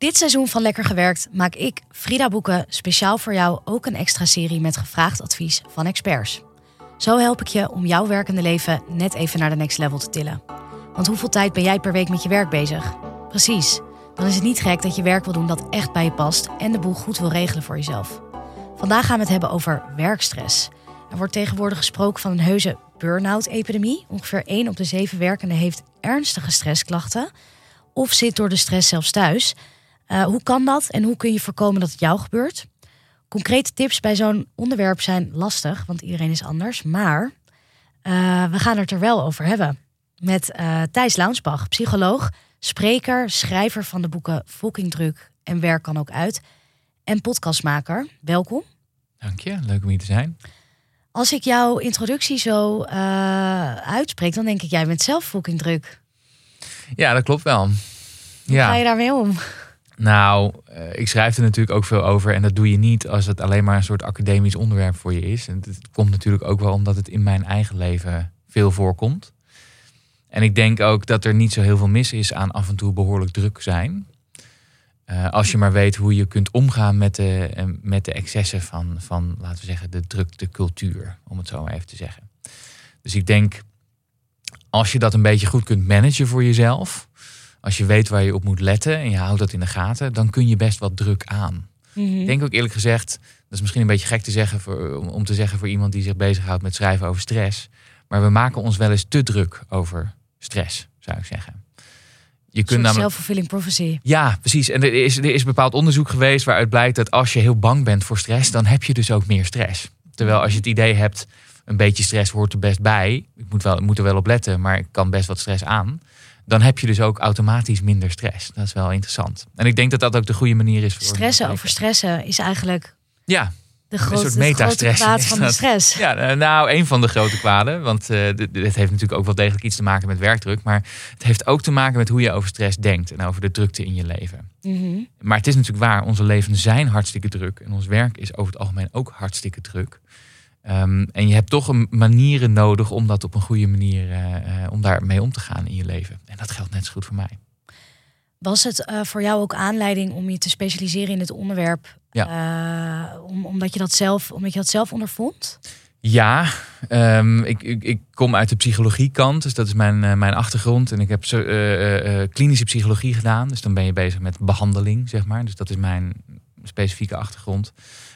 Dit seizoen van Lekker Gewerkt maak ik, Frida Boeken, speciaal voor jou ook een extra serie met gevraagd advies van experts. Zo help ik je om jouw werkende leven net even naar de next level te tillen. Want hoeveel tijd ben jij per week met je werk bezig? Precies. Dan is het niet gek dat je werk wil doen dat echt bij je past en de boel goed wil regelen voor jezelf. Vandaag gaan we het hebben over werkstress. Er wordt tegenwoordig gesproken van een heuse burn-out-epidemie. Ongeveer 1 op de 7 werkenden heeft ernstige stressklachten of zit door de stress zelfs thuis. Uh, hoe kan dat en hoe kun je voorkomen dat het jou gebeurt? Concrete tips bij zo'n onderwerp zijn lastig, want iedereen is anders. Maar uh, we gaan het er wel over hebben. Met uh, Thijs Launsbach, psycholoog, spreker, schrijver van de boeken Fucking Druk en Werk kan ook uit. En podcastmaker. Welkom. Dank je, leuk om hier te zijn. Als ik jouw introductie zo uitspreek, dan denk ik, jij bent zelf fucking druk. Ja, dat klopt wel. Hoe ja. ga je daarmee om? Nou, eh, ik schrijf er natuurlijk ook veel over. En dat doe je niet als het alleen maar een soort academisch onderwerp voor je is. En het komt natuurlijk ook wel omdat het in mijn eigen leven veel voorkomt. En ik denk ook dat er niet zo heel veel mis is aan af en toe behoorlijk druk zijn. Uh, als je maar weet hoe je kunt omgaan met de, eh, met de excessen van, van, laten we zeggen, de drukte cultuur. Om het zo maar even te zeggen. Dus ik denk, als je dat een beetje goed kunt managen voor jezelf als je weet waar je op moet letten en je houdt dat in de gaten, dan kun je best wat druk aan. Mhm. Ik denk ook eerlijk gezegd, dat is misschien een beetje gek te zeggen voor, om te zeggen voor iemand die zich bezighoudt met schrijven over stress. Maar we maken ons wel eens te druk over stress, zou ik zeggen. Je kunt namelijk. Self-fulfilling prophecy. Ja, precies. En er is, er is bepaald onderzoek geweest waaruit blijkt dat als je heel bang bent voor stress, dan heb je dus ook meer stress. Terwijl als je het idee hebt, een beetje stress hoort er best bij. Ik moet, wel, ik moet er wel op letten, maar ik kan best wat stress aan dan heb je dus ook automatisch minder stress. Dat is wel interessant. En ik denk dat dat ook de goede manier is. Voor stressen over stressen is eigenlijk. Ja. De grote, een soort metastress kwaad van de stress. Ja, eh, nou, een van de grote kwaden. Want uh, dit, heeft natuurlijk ook wel degelijk iets te maken met werkdruk. Maar het heeft ook te maken met hoe je over stress denkt. En over de drukte in je leven. Mhm. Maar het is natuurlijk waar, onze levens zijn hartstikke druk. En ons werk is over het algemeen ook hartstikke druk. Um, en je hebt toch een manieren nodig om dat op een goede manier, uh, om daarmee om te gaan in je leven. En dat geldt net zo goed voor mij. Was het uh, voor jou ook aanleiding om je te specialiseren in het onderwerp? Ja. Om, omdat, je dat zelf, omdat je dat zelf ondervond? Ja, um, ik, ik, ik, kom uit de psychologiekant, dus dat is mijn, mijn achtergrond. En ik heb klinische psychologie gedaan, dus dan ben je bezig met behandeling, zeg maar. Dus dat is mijn specifieke achtergrond.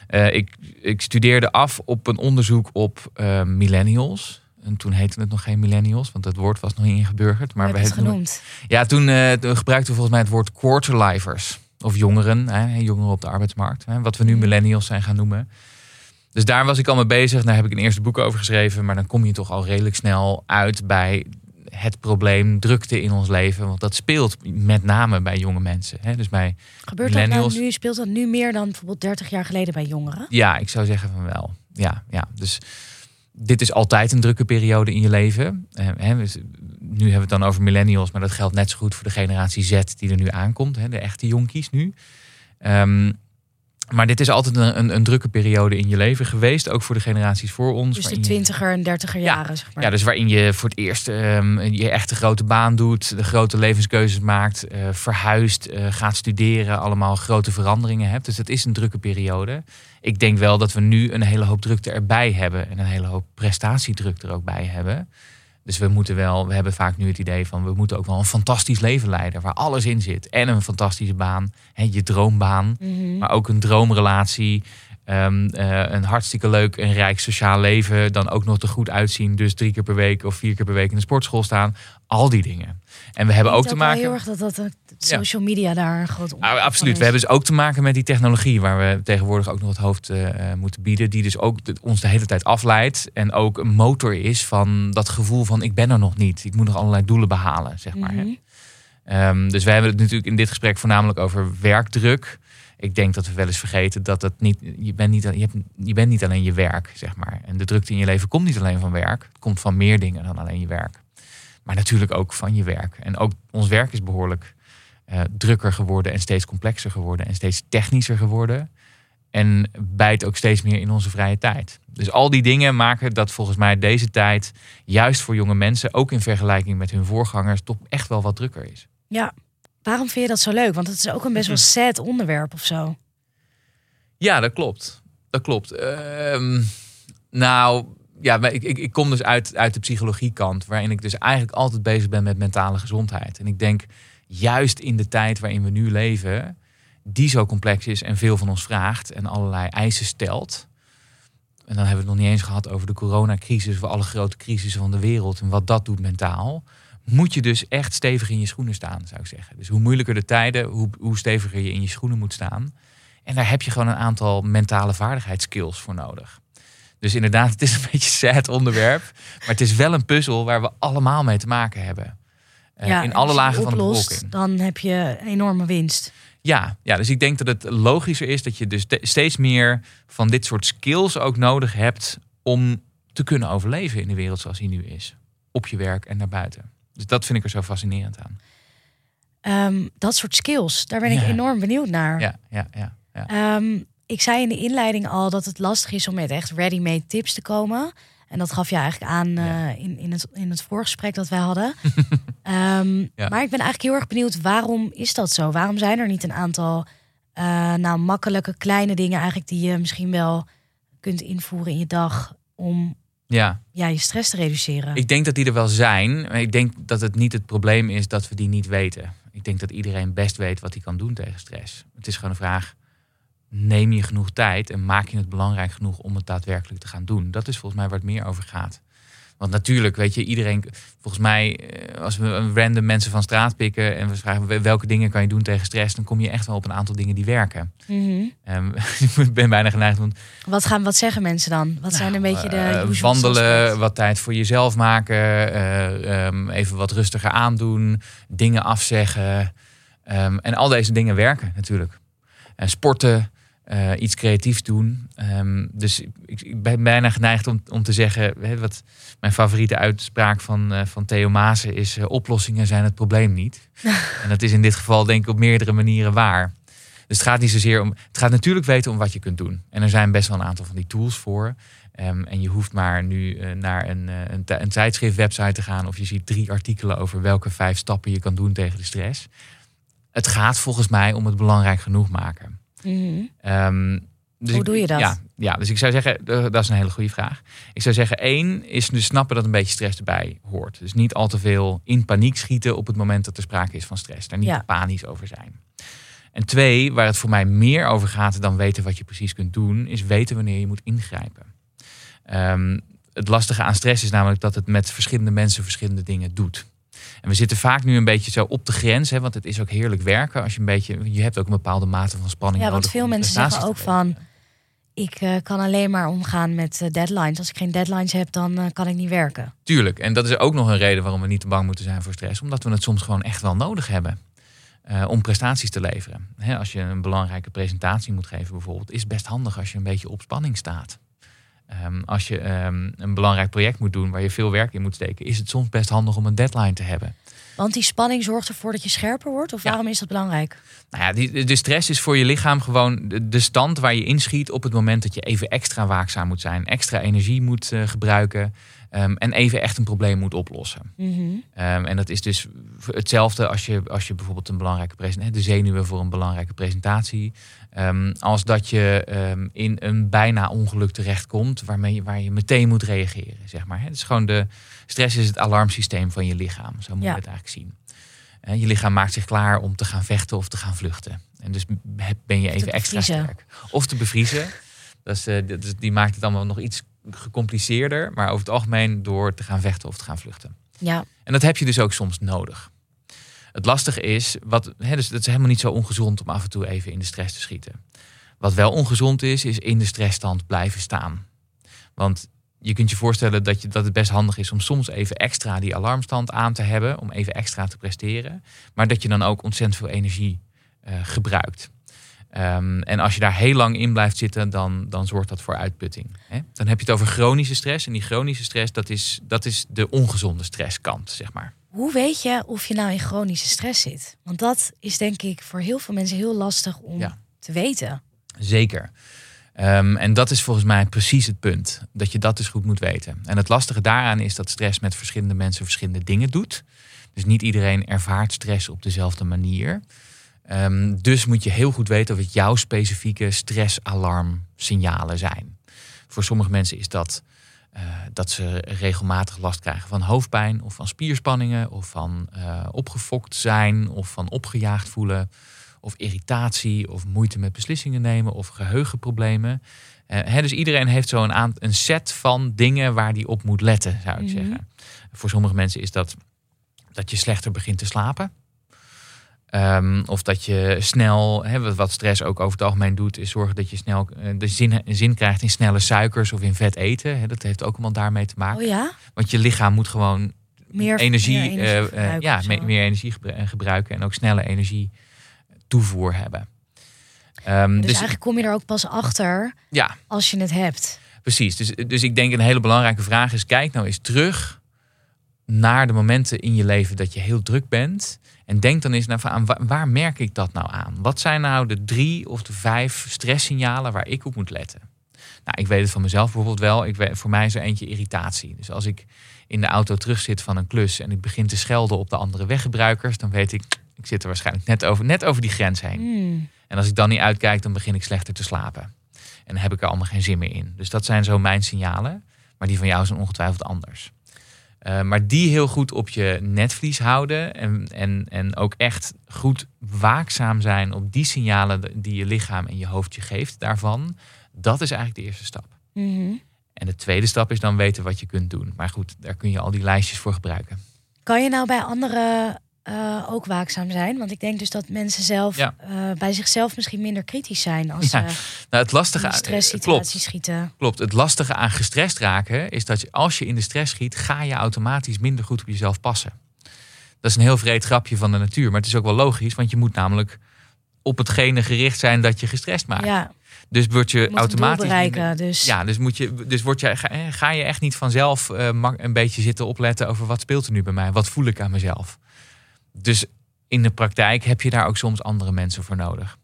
Uh, ik, ik, studeerde af op een onderzoek op uh, millennials. En toen heette het nog geen millennials, want het woord was nog niet ingeburgerd. Maar we het genoemd. Ja, toen, uh, gebruikten we volgens mij het woord quarterlifers. Of jongeren, hè, jongeren op de arbeidsmarkt. Hè, wat we nu mm. millennials zijn gaan noemen. Dus daar was ik al mee bezig. Daar heb ik een eerste boek over geschreven. Maar dan kom je toch al redelijk snel uit bij het probleem drukte in ons leven. Want dat speelt met name bij jonge mensen. Hè? Dus bij Gebeurt dat nou nu, speelt dat nu meer dan bijvoorbeeld 30 jaar geleden bij jongeren? Ja, ik zou zeggen van wel. Ja, ja. Dus dit is altijd een drukke periode in je leven. Eh, hè? nu hebben we het dan over millennials, maar dat geldt net zo goed voor de generatie Z die er nu aankomt. Hè? De echte jonkies nu. Um, maar dit is altijd een, een, een, drukke periode in je leven geweest, ook voor de generaties voor ons. Dus de twintiger en dertiger jaren, zeg maar. Ja, dus waarin je voor het eerst um, je echte grote baan doet, de grote levenskeuzes maakt, uh, verhuist, uh, gaat studeren, allemaal grote veranderingen hebt. Dus het is een drukke periode. Ik denk wel dat we nu een hele hoop drukte erbij hebben en een hele hoop prestatiedruk er ook bij hebben. Dus we moeten wel, we hebben vaak nu het idee van we moeten ook wel een fantastisch leven leiden waar alles in zit. En een fantastische baan, hè, je droombaan, mhm. maar ook een droomrelatie. Um, uh, een hartstikke leuk en rijk sociaal leven. Dan ook nog te goed uitzien. Dus drie keer per week of vier keer per week in de sportschool staan. Al die dingen. En we hebben ook te maken. heel erg dat, dat, social media daar een groot ah, Absoluut. We hebben dus ook te maken met die technologie. Waar we tegenwoordig ook nog het hoofd uh, moeten bieden. Die dus ook ons de hele tijd afleidt. En ook een motor is van dat gevoel van ik ben er nog niet. Ik moet nog allerlei doelen behalen, zeg maar. Mm um, dus wij hebben het natuurlijk in dit gesprek voornamelijk over werkdruk ik denk dat we wel eens vergeten dat het niet, je, bent niet, je, hebt, je bent niet alleen je werk, zeg maar. En de drukte in je leven komt niet alleen van werk. Het komt van meer dingen dan alleen je werk. Maar natuurlijk ook van je werk. En ook ons werk is behoorlijk uh, drukker geworden en steeds complexer geworden en steeds technischer geworden. En bijt ook steeds meer in onze vrije tijd. Dus al die dingen maken dat volgens mij deze tijd, juist voor jonge mensen, ook in vergelijking met hun voorgangers, toch echt wel wat drukker is. Ja, waarom vind je dat zo leuk? Want het is ook een best wel sad onderwerp of zo. Ja, dat klopt. Dat klopt. Ehm, nou, ja, ik, ik, ik kom dus uit, uit de psychologiekant, waarin ik dus eigenlijk altijd bezig ben met mentale gezondheid. En ik denk juist in de tijd waarin we nu leven, die zo complex is en veel van ons vraagt en allerlei eisen stelt. En dan hebben we het nog niet eens gehad over de coronacrisis, of alle grote crisissen van de wereld en wat dat doet mentaal. Moet je dus echt stevig in je schoenen staan, zou ik zeggen. Dus hoe moeilijker de tijden, hoe, hoe steviger je in je schoenen moet staan. En daar heb je gewoon een aantal mentale vaardigheidsskills voor nodig. Dus inderdaad, het is een beetje sad onderwerp. Maar het is wel een puzzel waar we allemaal mee te maken hebben. Uh, Ja, in alle lagen van de bevolking. Dan heb je een enorme winst. Ja, ja, dus ik denk dat het logischer is dat je dus ste- steeds meer van dit soort skills ook nodig hebt om te kunnen overleven in de wereld zoals die nu is. Op je werk en daarbuiten. Dus dat vind ik er zo fascinerend aan. Ehm, dat soort skills, daar ben ik Ja. enorm benieuwd naar. Ja, ja, ja. ja. Ehm, ik zei in de inleiding al dat het lastig is om met echt ready-made tips te komen. En dat gaf je eigenlijk aan Ja. eh, in, in, het, in het voorgesprek dat wij hadden. Ehm, Ja. Maar ik ben eigenlijk heel erg benieuwd, waarom is dat zo? Waarom zijn er niet een aantal eh, nou, makkelijke kleine dingen eigenlijk die je misschien wel kunt invoeren in je dag om ja. ja, je stress te reduceren? Ik denk dat die er wel zijn. Maar ik denk dat het niet het probleem is dat we die niet weten. Ik denk dat iedereen best weet wat hij kan doen tegen stress. Het is gewoon een vraag. Neem je genoeg tijd en maak je het belangrijk genoeg om het daadwerkelijk te gaan doen? Dat is volgens mij waar het meer over gaat. Want natuurlijk, weet je, iedereen, volgens mij, eh, als we random mensen van straat pikken en we vragen wel- welke dingen kan je doen tegen stress, dan kom je echt wel op een aantal dingen die werken. Mhm. Ehm, ik ben bijna geneigd om Wat, gaan, wat zeggen mensen dan? Wat zijn een beetje de eh, wandelen, wat tijd voor jezelf maken, eh, ehm, even wat rustiger aandoen, dingen afzeggen. Ehm, en al deze dingen werken natuurlijk. En sporten, eh, iets creatiefs doen. Ehm, dus ik, ik ben bijna geneigd om, om te zeggen, hè, wat mijn favoriete uitspraak van, eh, van Theo Maassen is: eh, oplossingen zijn het probleem niet. en dat is in dit geval denk ik op meerdere manieren waar. Dus het gaat niet zozeer om. Het gaat natuurlijk weten om wat je kunt doen. En er zijn best wel een aantal van die tools voor. Ehm, en je hoeft maar nu naar een, een, een tijdschrift-website te gaan. Of je ziet drie artikelen over welke vijf stappen je kan doen tegen de stress. Het gaat volgens mij om het belangrijk genoeg maken. Mhm. Ehm, dus Hoe ik- doe je dat? Ja, ja, dus ik zou zeggen, eh, dat is een hele goede vraag. Ik zou zeggen, één is dus snappen dat een beetje stress erbij hoort. Dus niet al te veel in paniek schieten op het moment dat er sprake is van stress. Daar niet Ja. panisch over zijn. En twee, waar het voor mij meer over gaat dan weten wat je precies kunt doen, is weten wanneer je moet ingrijpen. Ehm, het lastige aan stress is namelijk dat het met verschillende mensen verschillende dingen doet. En we zitten vaak nu een beetje zo op de grens, hè, want het is ook heerlijk werken als je een beetje, je hebt ook een bepaalde mate van spanning Ja, want veel mensen zeggen ook van. Ik eh, kan alleen maar omgaan met eh, deadlines. Als ik geen deadlines heb, dan eh, kan ik niet werken. Tuurlijk. En dat is ook nog een reden waarom we niet te bang moeten zijn voor stress. Omdat we het soms gewoon echt wel nodig hebben. om prestaties te leveren. Hè, als je een belangrijke presentatie moet geven bijvoorbeeld, is best handig als je een beetje op spanning staat. Ehm, als je ehm, een belangrijk project moet doen waar je veel werk in moet steken, is het soms best handig om een deadline te hebben. Want die spanning zorgt ervoor dat je scherper wordt? Of Ja. waarom is dat belangrijk? Nou ja, die, de stress is voor je lichaam gewoon de, de stand waar je inschiet op het moment dat je even extra waakzaam moet zijn, extra energie moet eh, gebruiken ehm, en even echt een probleem moet oplossen. Mhm. Ehm, en dat is dus hetzelfde als je, als je bijvoorbeeld een belangrijke presentatie, de zenuwen voor een belangrijke presentatie, ehm, als dat je in een bijna ongeluk terechtkomt waarmee je, waar je meteen moet reageren. Zeg maar. Het is gewoon de stress is het alarmsysteem van je lichaam. Zo moet je het eigenlijk zien. Je lichaam maakt zich klaar om te gaan vechten of te gaan vluchten. En dus ben je even extra sterk. Of te bevriezen. Dat is, eh, dat is- die maakt het allemaal nog iets gecompliceerder. Maar over het algemeen door te gaan vechten of te gaan vluchten. Ja, En dat heb je dus ook soms nodig. Het lastige is, wat, hè, dus het is helemaal niet zo ongezond om af en toe even in de stress te schieten. Wat wel ongezond is, is in de stressstand blijven staan. Want je kunt je voorstellen dat, je, dat het best handig is om soms even extra die alarmstand aan te hebben, om even extra te presteren. Maar dat je dan ook ontzettend veel energie eh, gebruikt. Ehm, en als je daar heel lang in blijft zitten, dan, dan zorgt dat voor uitputting. Hè? Dan heb je het over chronische stress. En die chronische stress, dat is, dat is de ongezonde stresskant, zeg maar. Hoe weet je of je nou in chronische stress zit? Want dat is denk ik voor heel veel mensen heel lastig om Ja. te weten. Zeker. Ehm, en dat is volgens mij precies het punt. Dat je dat dus goed moet weten. En het lastige daaraan is dat stress met verschillende mensen verschillende dingen doet. Dus niet iedereen ervaart stress op dezelfde manier. Ehm, dus moet je heel goed weten wat jouw specifieke stressalarmsignalen zijn. Voor sommige mensen is dat uh, dat ze regelmatig last krijgen van hoofdpijn of van spierspanningen of van uh, opgefokt zijn of van opgejaagd voelen of irritatie of moeite met beslissingen nemen of geheugenproblemen. Uh, hè, dus iedereen heeft zo een, een set van dingen waar die op moet letten, zou ik Mhm. zeggen. Voor sommige mensen is dat dat je slechter begint te slapen. Ehm, of dat je snel, hè, wat- stress ook over het algemeen doet, is zorgen dat je snel eh, de zin, zin krijgt in snelle suikers of in vet eten. Dat heeft ook allemaal daarmee te maken. Oh ja? Want je lichaam moet gewoon Meer energie, meer energie eh, eh, verbruiken ja, me- meer energie gebru- eh, gebruiken en ook snelle energie toevoer hebben. Ehm, Dus, dus eigenlijk kom je er ook pas achter ja, als je het hebt. precies. Dus, dus ik denk een hele belangrijke vraag is: kijk nou eens terug naar de momenten in je leven dat je heel druk bent. En denk dan eens naar van, waar, waar merk ik dat nou aan? Wat zijn nou de drie of de vijf stresssignalen waar ik op moet letten? Nou, ik weet het van mezelf bijvoorbeeld wel. Ik weet, voor mij is er eentje irritatie. Dus als ik in de auto terugzit van een klus en ik begin te schelden op de andere weggebruikers, dan weet ik, ik zit er waarschijnlijk net over, net over die grens heen. Hmm. En als ik dan niet uitkijk, dan begin ik slechter te slapen. En dan heb ik er allemaal geen zin meer in. Dus dat zijn zo mijn signalen. Maar die van jou zijn ongetwijfeld anders. Eh, maar die heel goed op je netvlies houden. En, en, en ook echt goed waakzaam zijn op die signalen die je lichaam en je hoofd je geeft daarvan. Dat is eigenlijk de eerste stap. Mhm. En de tweede stap is dan weten wat je kunt doen. Maar goed, daar kun je al die lijstjes voor gebruiken. Kan je nou bij anderen eh, ook waakzaam zijn? Want ik denk dus dat mensen zelf Ja. eh, bij zichzelf misschien minder kritisch zijn als Ja, ze Nou, het lastige aan- stresssituatie klopt. schieten. Klopt. Het lastige aan gestrest raken is dat je, als je in de stress schiet, ga je automatisch minder goed op jezelf passen. Dat is een heel vreed grapje van de natuur, maar het is ook wel logisch, want je moet namelijk op hetgene gericht zijn dat je gestrest maakt. Ja, Dus word je automatisch. minder- Dus ja, dus, moet je, dus word je, ga, eh, ga je echt niet vanzelf eh, een beetje zitten opletten over wat speelt er nu bij mij? Wat voel ik aan mezelf? Dus in de praktijk heb je daar ook soms andere mensen voor nodig.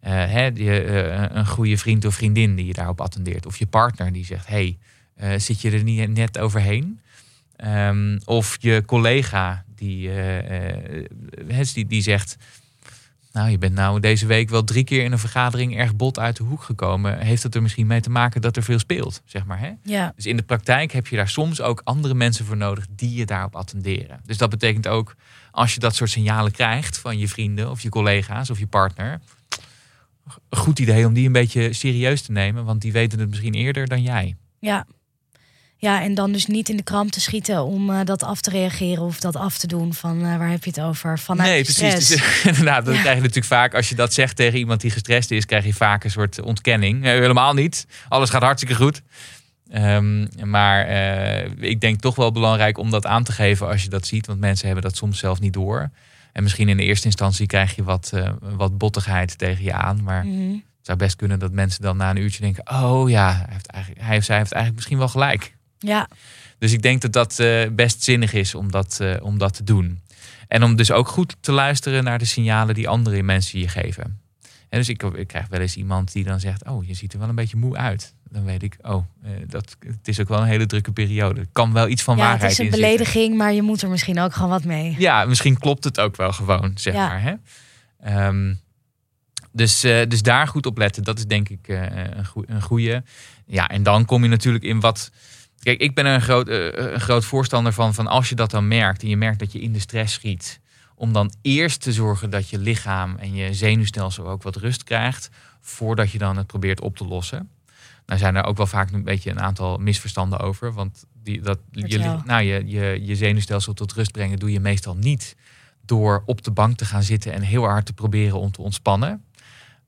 Eh, hè, die, eh, een goede vriend of vriendin die je daarop attendeert. Of je partner die zegt: hey, eh, zit je er niet net overheen? Ehm, of je collega die, eh, eh, die, die zegt: Nou, je bent nou deze week wel drie keer in een vergadering erg bot uit de hoek gekomen. Heeft het er misschien mee te maken dat er veel speelt? Zeg maar, hè? ja, Dus in de praktijk heb je daar soms ook andere mensen voor nodig die je daarop attenderen. Dus dat betekent ook, als je dat soort signalen krijgt van je vrienden of je collega's of je partner, een goed idee om die een beetje serieus te nemen, want die weten het misschien eerder dan jij. ja. Ja, en dan dus niet in de kramp te schieten om eh, dat af te reageren of dat af te doen. Van eh, waar heb je het over? Vanuit nee, precies. Dus, inderdaad, dat Ja. krijg je natuurlijk vaak. Als je dat zegt tegen iemand die gestrest is, krijg je vaak een soort ontkenning. Helemaal niet. Alles gaat hartstikke goed. Ehm, maar eh, ik denk toch wel belangrijk om dat aan te geven als je dat ziet. Want mensen hebben dat soms zelf niet door. En misschien in de eerste instantie krijg je wat, eh, wat bottigheid tegen je aan. Maar Mhm. het zou best kunnen dat mensen dan na een uurtje denken... oh ja, hij, heeft eigenlijk, hij of zij heeft eigenlijk misschien wel gelijk. Ja, Dus ik denk dat dat eh, best zinnig is om dat, om dat te doen. En om dus ook goed te luisteren naar de signalen die andere mensen je geven. En dus ik, ik krijg wel eens iemand die dan zegt: Oh, je ziet er wel een beetje moe uit. Dan weet ik, oh, eh, dat, het is ook wel een hele drukke periode. Er kan wel iets van ja waarheid het is een in zitten. belediging, maar je moet er misschien ook gewoon wat mee. Ja, misschien klopt het ook wel gewoon, zeg Ja. maar. Hè? Ehm, dus, eh, dus daar goed op letten, dat is denk ik eh, een, goe- een goede. Ja, en dan kom je natuurlijk in wat. Kijk, ik ben er een groot, een groot voorstander van, van als je dat dan merkt en je merkt dat je in de stress schiet, om dan eerst te zorgen dat je lichaam en je zenuwstelsel ook wat rust krijgt, voordat je dan het probeert op te lossen. Nou zijn er ook wel vaak een beetje een aantal misverstanden over. Want die, dat, Vertel. nou, je, je, je zenuwstelsel tot rust brengen doe je meestal niet door op de bank te gaan zitten en heel hard te proberen om te ontspannen.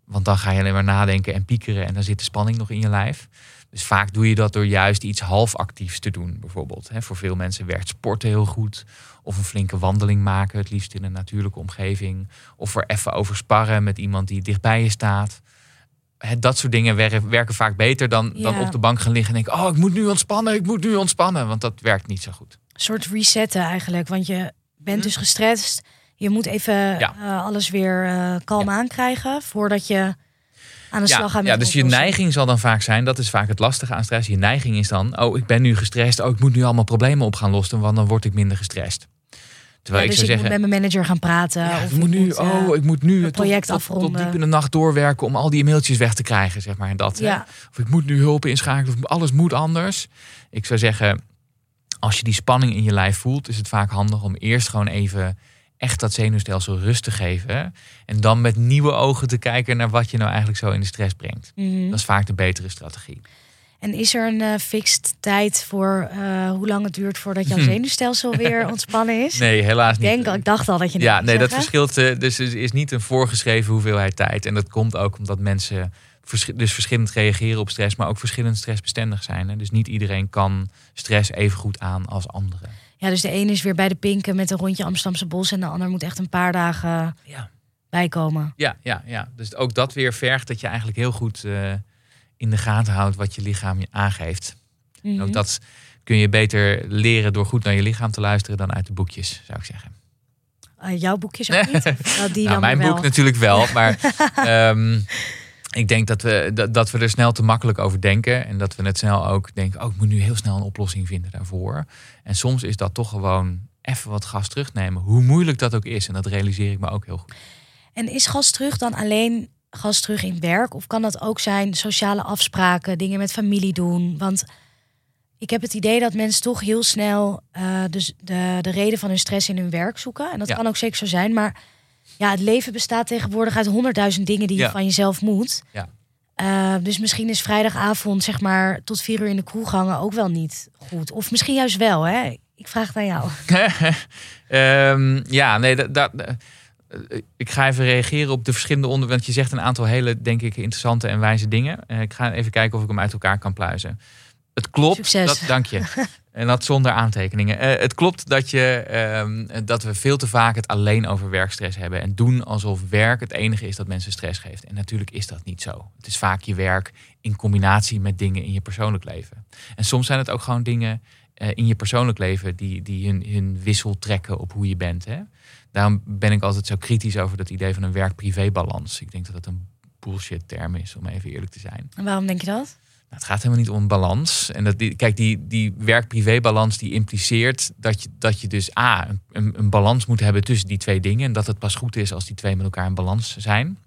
Want dan ga je alleen maar nadenken en piekeren en dan zit de spanning nog in je lijf. Dus vaak doe je dat door juist iets half actiefs te doen, bijvoorbeeld. Hè, voor veel mensen werkt sporten heel goed. Of een flinke wandeling maken, het liefst in een natuurlijke omgeving. Of er even over sparren met iemand die dichtbij je staat. Hè, dat soort dingen werken, werken vaak beter dan, dan op de bank gaan liggen en denken... oh, ik moet nu ontspannen, ik moet nu ontspannen. Want dat werkt niet zo goed. Een soort resetten eigenlijk. Want je bent Hm. dus gestrest. Je moet even Ja. eh, alles weer eh, kalm aankrijgen voordat je aan de slag gaat met ja, dus je neiging zal dan vaak zijn, dat is vaak het lastige aan stress. Je neiging is dan, oh, ik ben nu gestrest, oh, ik moet nu allemaal problemen op gaan lossen, want dan word ik minder gestrest. Terwijl Ja, ik dus zou ik zeggen, moet met mijn manager gaan praten. ja, of ik moet nu, moet, oh, ik moet nu tot, project tot, tot afronden. diep in de nacht doorwerken om al die mailtjes weg te krijgen, zeg maar. En dat, hè. Of ik moet nu hulp inschakelen, of alles moet anders. Ik zou zeggen, als je die spanning in je lijf voelt, is het vaak handig om eerst gewoon even echt dat zenuwstelsel rust te geven. En dan met nieuwe ogen te kijken naar wat je nou eigenlijk zo in de stress brengt. Mhm. Dat is vaak de betere strategie. En is er een eh fixed tijd voor eh, hoe lang het duurt voordat jouw Hm. zenuwstelsel weer ontspannen is? Nee, helaas ik niet. denk, al- ik dacht al dat je. Ja, nee, dat verschilt. eh, Dus er is niet een voorgeschreven hoeveelheid tijd. En dat komt ook omdat mensen vers- dus verschillend reageren op stress, maar ook verschillend stressbestendig zijn. Hè. Dus niet iedereen kan stress even goed aan als anderen. Ja, dus de ene is weer bij de pinken met een rondje Amsterdamse bos en de ander moet echt een paar dagen Ja. bijkomen. Ja, ja, ja. Dus ook dat weer vergt dat je eigenlijk heel goed in de gaten houdt wat je lichaam je aangeeft. En Mhm. ook dat kun je beter leren door goed naar je lichaam te luisteren dan uit de boekjes, zou ik zeggen. Eh, jouw boekjes ook niet? Nou, die nou, mijn boek natuurlijk wel, maar ehm, ik denk dat we, dat, dat we er snel te makkelijk over denken. En dat we het snel ook denken, oh, ik moet nu heel snel een oplossing vinden daarvoor. En soms is dat toch gewoon even wat gas terugnemen. Hoe moeilijk dat ook is. En dat realiseer ik me ook heel goed. En is gas terug dan alleen gas terug in werk? Of kan dat ook zijn sociale afspraken, dingen met familie doen? Want ik heb het idee dat mensen toch heel snel eh, dus de, de reden van hun stress in hun werk zoeken. En dat Ja. kan ook zeker zo zijn. Maar ja, het leven bestaat tegenwoordig uit honderdduizend dingen die je van jezelf moet. Ja. Eh, dus misschien is vrijdagavond, zeg maar, tot vier uur in de kroeg hangen ook wel niet goed. Of misschien juist wel, hè? Ik vraag het aan jou. Ehm, ja, nee, dat, dat, eh, ik ga even reageren op de verschillende onderwerpen. Want je zegt een aantal hele, denk ik, interessante en wijze dingen. Eh, ik ga even kijken of ik hem uit elkaar kan pluizen. Het klopt. Succes. Dat, dank je. En dat zonder aantekeningen. Eh, het klopt dat, je, ehm, dat we veel te vaak het alleen over werkstress hebben. En doen alsof werk het enige is dat mensen stress geeft. En natuurlijk is dat niet zo. Het is vaak je werk in combinatie met dingen in je persoonlijk leven. En soms zijn het ook gewoon dingen eh, in je persoonlijk leven die, die hun, hun wissel trekken op hoe je bent. Hè? Daarom ben ik altijd zo kritisch over dat idee van een werk-privé-balans. Ik denk dat het een bullshit term is, om even eerlijk te zijn. En waarom denk je dat? Nou, het gaat helemaal niet om een balans. En dat, die, kijk, die, die werk-privé-balans die impliceert dat je, dat je dus A, een, een, een balans moet hebben tussen die twee dingen. En dat het pas goed is als die twee met elkaar in balans zijn.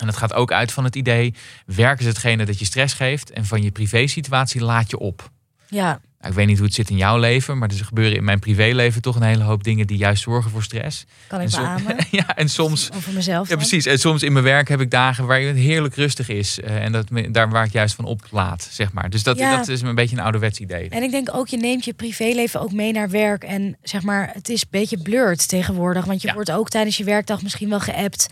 En het gaat ook uit van het idee, werk is hetgene dat je stress geeft. En van je privé-situatie laat je op. Ja, Nou, ik weet niet hoe het zit in jouw leven, maar er gebeuren in mijn privéleven toch een hele hoop dingen die juist zorgen voor stress. kan ik beamen. ja, en soms Over mezelf ja, dan. precies. En soms in mijn werk heb ik dagen waar het heerlijk rustig is. eh, en dat, daar waar ik juist van oplaat, zeg maar. Dus dat, Ja. dat is een beetje een ouderwets idee. En ik denk ook, je neemt je privéleven ook mee naar werk. En zeg maar, het is een beetje blurred tegenwoordig. Want je Ja. wordt ook tijdens je werkdag misschien wel geappt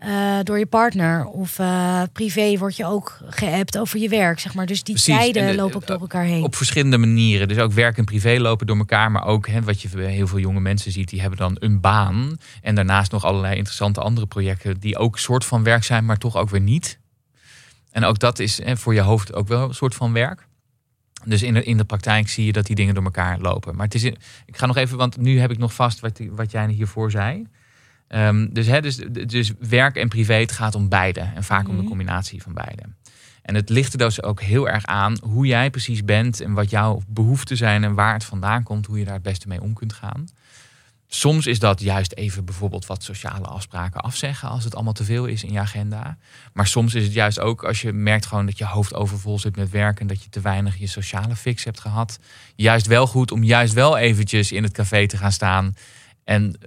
eh, door je partner. Of eh, privé word je ook geappt over je werk, zeg maar. Dus die Precies. tijden En de- lopen ook door elkaar heen. Op verschillende manieren. Dus ook werk en privé lopen door elkaar. Maar ook hè, wat je bij heel veel jonge mensen ziet, die hebben dan een baan. En daarnaast nog allerlei interessante andere projecten die ook soort van werk zijn, maar toch ook weer niet. En ook dat is hè, voor je hoofd ook wel een soort van werk. Dus in de, in de praktijk zie je dat die dingen door elkaar lopen. Maar het is, ik ga nog even, want nu heb ik nog vast wat, wat jij hiervoor zei. Ehm, dus, hè, dus, dus werk en privé, het gaat om beide. En vaak om de Mhm. combinatie van beide. En het ligt er dus ook heel erg aan hoe jij precies bent en wat jouw behoeften zijn en waar het vandaan komt, hoe je daar het beste mee om kunt gaan. Soms is dat juist even bijvoorbeeld wat sociale afspraken afzeggen als het allemaal te veel is in je agenda. Maar soms is het juist ook als je merkt gewoon dat je hoofd overvol zit met werk en dat je te weinig je sociale fix hebt gehad. Juist wel goed om juist wel eventjes in het café te gaan staan en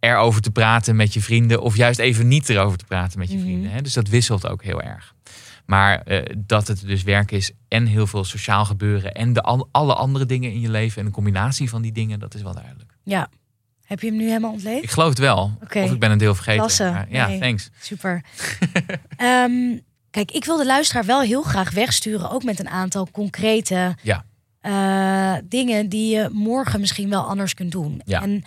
erover te praten met je vrienden of juist even niet erover te praten met je Mhm. vrienden. Hè? Dus dat wisselt ook heel erg. Maar eh, dat het dus werk is en heel veel sociaal gebeuren en de, al- alle andere dingen in je leven en een combinatie van die dingen, dat is wel duidelijk. Ja. Heb je hem nu helemaal ontleed? Ik geloof het wel. Oké. Of ik ben een deel vergeten. Klasse. Maar ja, Nee. thanks. Super. Ehm, kijk, ik wil de luisteraar wel heel graag wegsturen, ook met een aantal concrete Ja. eh, dingen die je morgen misschien wel anders kunt doen. Ja. En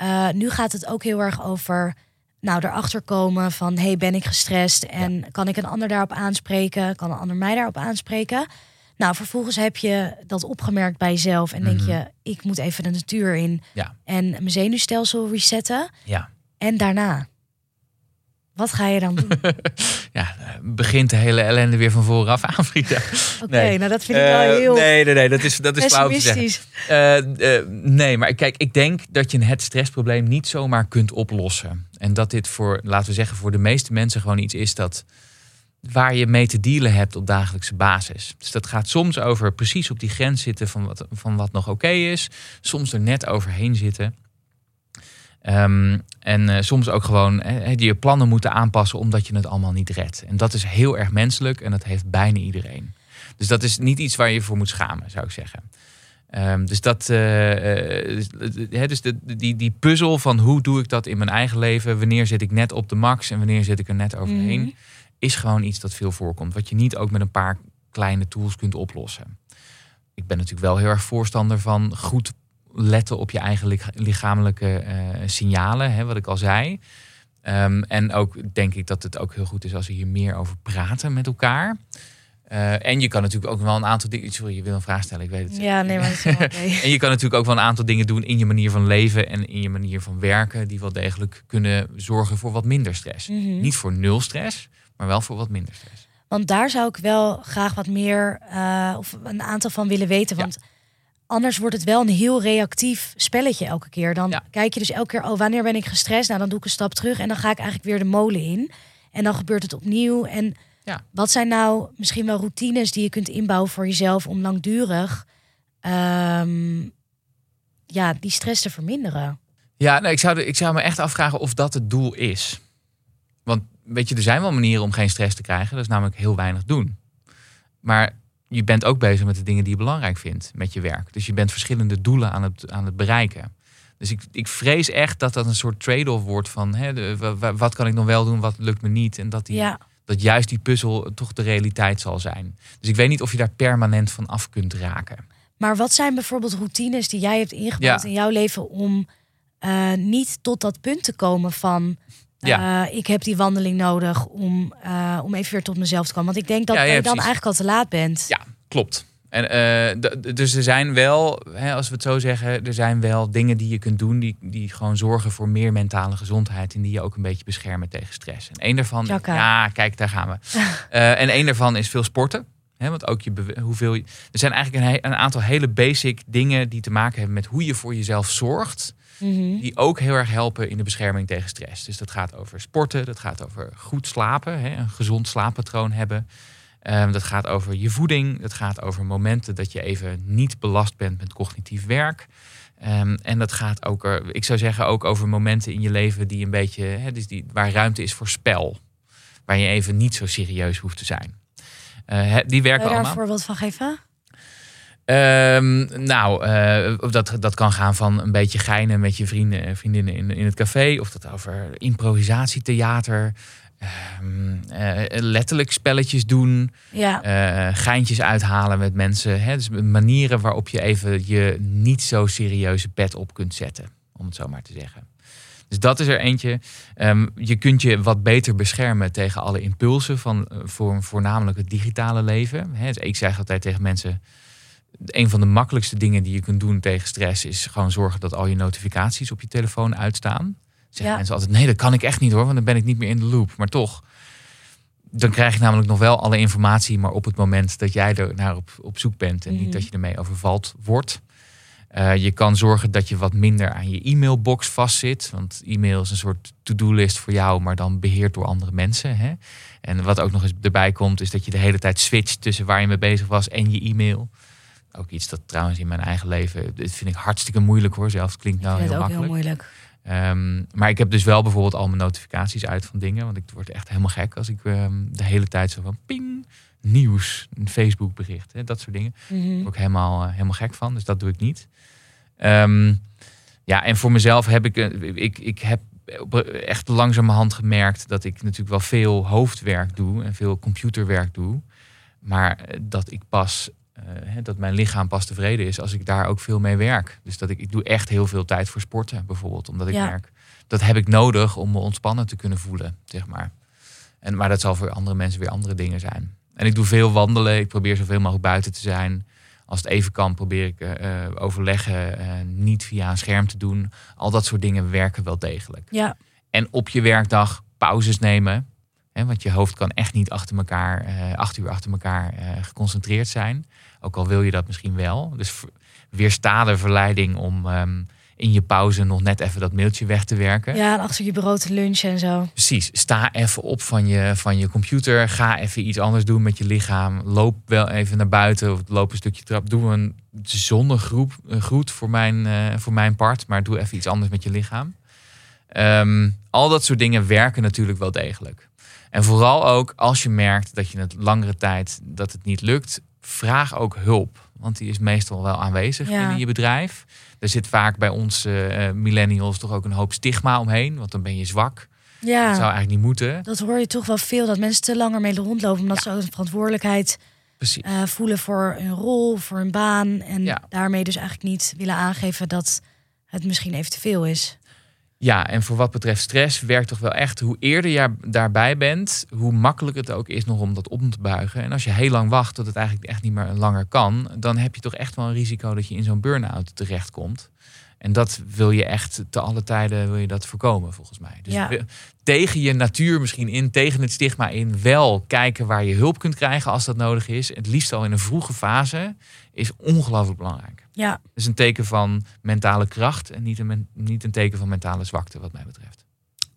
eh, nu gaat het ook heel erg over, nou, erachter komen van, hey, ben ik gestrest en kan ik een ander daarop aanspreken? Kan een ander mij daarop aanspreken? Nou, vervolgens heb je dat opgemerkt bij jezelf en denk Mhm. je, ik moet even de natuur in Ja. en mijn zenuwstelsel resetten. Ja. En daarna. Wat ga je dan doen? ja, begint de hele ellende weer van vooraf aan, Frida. Oké, nee. nou dat vind ik wel heel. Nee, nee, nee, dat is, dat is flauw te zeggen. Uh, nee, maar kijk, ik denk dat je het stressprobleem niet zomaar kunt oplossen. En dat dit voor, laten we zeggen, voor de meeste mensen gewoon iets is dat waar je mee te dealen hebt op dagelijkse basis. Dus dat gaat soms over precies op die grens zitten van wat, van wat nog oké is. Soms er net overheen zitten. Ehm, en uh, soms ook gewoon he, je plannen moeten aanpassen omdat je het allemaal niet redt. En dat is heel erg menselijk en dat heeft bijna iedereen. Dus dat is niet iets waar je voor moet schamen, zou ik zeggen. Um, dus dat, uh, uh, dus de, die, die puzzel van hoe doe ik dat in mijn eigen leven, wanneer zit ik net op de max en wanneer zit ik er net overheen, mm. is gewoon iets dat veel voorkomt. Wat je niet ook met een paar kleine tools kunt oplossen. Ik ben natuurlijk wel heel erg voorstander van goed letten op je eigen lichamelijke uh, signalen, hè, wat ik al zei. Um, en ook denk ik dat het ook heel goed is als we hier meer over praten met elkaar. Uh, en je kan natuurlijk ook wel een aantal dingen. Sorry, je wil een vraag stellen, ik weet het. Ja, nee, maar dat is En je kan natuurlijk ook wel een aantal dingen doen in je manier van leven en in je manier van werken, die wel degelijk kunnen zorgen voor wat minder stress. Mm -hmm. Niet voor nul stress, maar wel voor wat minder stress. Want daar zou ik wel graag wat meer uh, of een aantal van willen weten. Want ja Anders wordt het wel een heel reactief spelletje elke keer. Dan kijk je dus elke keer, oh, wanneer ben ik gestrest? Nou, dan doe ik een stap terug en dan ga ik eigenlijk weer de molen in. En dan gebeurt het opnieuw. En ja. wat zijn nou misschien wel routines die je kunt inbouwen voor jezelf om langdurig um, ja, die stress te verminderen? Ja, nee, ik, zou ik zou me echt afvragen of dat het doel is. Want weet je, er zijn wel manieren om geen stress te krijgen. Dat is namelijk heel weinig doen. Maar je bent ook bezig met de dingen die je belangrijk vindt met je werk. Dus je bent verschillende doelen aan het, aan het bereiken. Dus ik, ik vrees echt dat dat een soort trade-off wordt van hè, de, wat kan ik nog wel doen, wat lukt me niet. En dat, die, dat juist die puzzel toch de realiteit zal zijn. Dus ik weet niet of je daar permanent van af kunt raken. Maar wat zijn bijvoorbeeld routines die jij hebt ingebouwd in jouw leven om uh, niet tot dat punt te komen van ja. Uh, ik heb die wandeling nodig om, uh, om even weer tot mezelf te komen. Want ik denk dat ja, je dan eigenlijk al te laat bent. Ja, klopt. En, uh, dus er zijn wel, hè, als we het zo zeggen, er zijn wel dingen die je kunt doen die, die gewoon zorgen voor meer mentale gezondheid en die je ook een beetje beschermen tegen stress. En een daarvan, ja, kijk, daar gaan we. en een daarvan is veel sporten. Hè, want ook je hoeveel. Er zijn eigenlijk een, een aantal hele basic dingen die te maken hebben met hoe je voor jezelf zorgt. Mhm. Die ook heel erg helpen in de bescherming tegen stress. Dus dat gaat over sporten, dat gaat over goed slapen, hè, een gezond slaappatroon hebben. Um, dat gaat over je voeding, dat gaat over momenten dat je even niet belast bent met cognitief werk. Um, en dat gaat ook, ik zou zeggen, ook over momenten in je leven die een beetje, hè, dus die, waar ruimte is voor spel. Waar je even niet zo serieus hoeft te zijn. Uh, die werken Wil je daar allemaal. een voorbeeld van geven? Um, nou, uh, dat, dat kan gaan van een beetje geinen met je vrienden en vriendinnen in, in het café. Of dat over improvisatietheater. Um, uh, letterlijk spelletjes doen. Ja. Uh, geintjes uithalen met mensen. Hè? Dus manieren waarop je even je niet zo serieuze pet op kunt zetten. Om het zo maar te zeggen. Dus dat is er eentje. Um, je kunt je wat beter beschermen tegen alle impulsen van voor, voornamelijk het digitale leven. Hè? Dus ik zeg altijd tegen mensen een van de makkelijkste dingen die je kunt doen tegen stress is gewoon zorgen dat al je notificaties op je telefoon uitstaan. Zeggen ja. mensen altijd: nee, dat kan ik echt niet hoor, want dan ben ik niet meer in de loop. Maar toch, dan krijg je namelijk nog wel alle informatie, maar op het moment dat jij er naar op, op zoek bent en niet mhm. dat je ermee overvalt wordt. Uh, je kan zorgen dat je wat minder aan je e-mailbox vastzit. Want e-mail is een soort to-do-list voor jou, maar dan beheerd door andere mensen. Hè? En wat ook nog eens erbij komt, is dat je de hele tijd switcht tussen waar je mee bezig was en je e-mail. Ook iets dat trouwens in mijn eigen leven, dit vind ik hartstikke moeilijk hoor. Zelfs klinkt nou heel makkelijk. Heel moeilijk. Um, maar ik heb dus wel bijvoorbeeld al mijn notificaties uit van dingen. Want ik word echt helemaal gek als ik um, de hele tijd zo van ping, nieuws, een Facebook bericht, hè, dat soort dingen. Mm -hmm. Ik helemaal, uh, helemaal gek van. Dus dat doe ik niet. Um, ja, en voor mezelf heb ik, uh, ik, ik heb echt langzamerhand gemerkt dat ik natuurlijk wel veel hoofdwerk doe en veel computerwerk doe. Maar dat ik pas uh, dat mijn lichaam pas tevreden is als ik daar ook veel mee werk. Dus dat ik, ik doe echt heel veel tijd voor sporten bijvoorbeeld. Omdat ik merk, dat heb ik nodig om me ontspannen te kunnen voelen, zeg maar. En, maar dat zal voor andere mensen weer andere dingen zijn. En ik doe veel wandelen. Ik probeer zoveel mogelijk buiten te zijn. Als het even kan, probeer ik uh, overleggen uh, niet via een scherm te doen. Al dat soort dingen werken wel degelijk. Ja. En op je werkdag pauzes nemen. Hè, want je hoofd kan echt niet achter elkaar, eh, acht uur achter elkaar eh, geconcentreerd zijn. Ook al wil je dat misschien wel. Dus weersta de verleiding om ehm, in je pauze nog net even dat mailtje weg te werken. Ja, en achter je bureau te lunchen en zo. Precies. Sta even op van je, van je computer. Ga even iets anders doen met je lichaam. Loop wel even naar buiten of loop een stukje trap. Doe een zonnegroep, groet voor mijn, eh, voor mijn part. Maar doe even iets anders met je lichaam. Ehm, al dat soort dingen werken natuurlijk wel degelijk. En vooral ook als je merkt dat je het langere tijd dat het niet lukt, vraag ook hulp. Want die is meestal wel aanwezig Ja. binnen je bedrijf. Er zit vaak bij ons eh, eh, millennials toch ook een hoop stigma omheen. Want dan ben je zwak. Ja. Dat zou eigenlijk niet moeten. Dat hoor je toch wel veel, dat mensen te langer mee rondlopen. Omdat ze ook een verantwoordelijkheid eh, voelen voor hun rol, voor hun baan. En daarmee dus eigenlijk niet willen aangeven dat het misschien even te veel is. Ja, en voor wat betreft stress werkt toch wel echt. Hoe eerder je daarbij bent, hoe makkelijk het ook is nog om dat om te buigen. En als je heel lang wacht tot het eigenlijk echt niet meer langer kan, dan heb je toch echt wel een risico dat je in zo'n burn-out terechtkomt. En dat wil je echt te alle tijden wil je dat voorkomen, volgens mij. Dus Ja. tegen je natuur misschien in, tegen het stigma in, wel kijken waar je hulp kunt krijgen als dat nodig is. Het liefst al in een vroege fase, is ongelooflijk belangrijk. Ja, Dat is een teken van mentale kracht en niet een, niet een teken van mentale zwakte, wat mij betreft.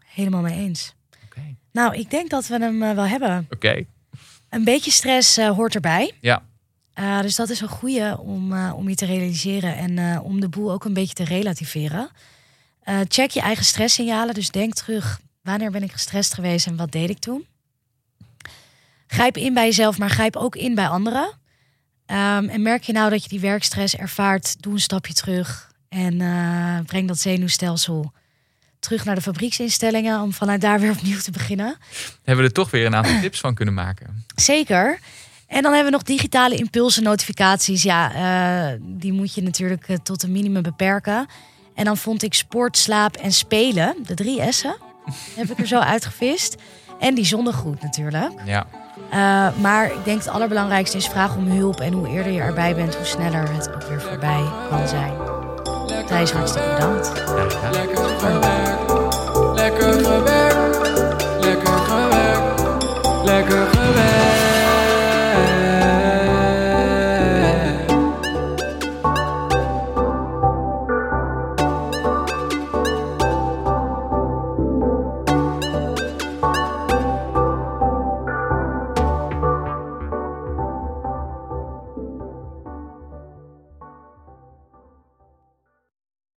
helemaal mee eens. Oké. Nou, ik denk dat we hem eh, wel hebben. Oké. Een beetje stress eh, hoort erbij. Ja. Eh, dus dat is een goede om, eh, om je te realiseren en eh, om de boel ook een beetje te relativeren. Check je eigen stresssignalen. Dus denk terug, wanneer ben ik gestrest geweest en wat deed ik toen? Grijp in bij jezelf, maar grijp ook in bij anderen. Ehm, en merk je nou dat je die werkstress ervaart, doe een stapje terug en breng dat zenuwstelsel terug naar de fabrieksinstellingen om vanuit daar weer opnieuw te beginnen. Hebben we er toch weer een aantal tips van kunnen maken. Zeker. En dan hebben we nog digitale impulsen, notificaties. Ja, eh, die moet je natuurlijk eh, tot een minimum beperken. En dan vond ik sport, slaap en spelen, de drie S'en, heb ik er zo uitgevist. En die zondegroet natuurlijk. Ja. Eh, maar ik denk het allerbelangrijkste is vraag om hulp. En hoe eerder je erbij bent, hoe sneller het ook weer voorbij kan zijn. Thijs, hartstikke bedankt. Lekker gewerkt, lekker gewerkt, lekker gewerkt, lekker gewerkt.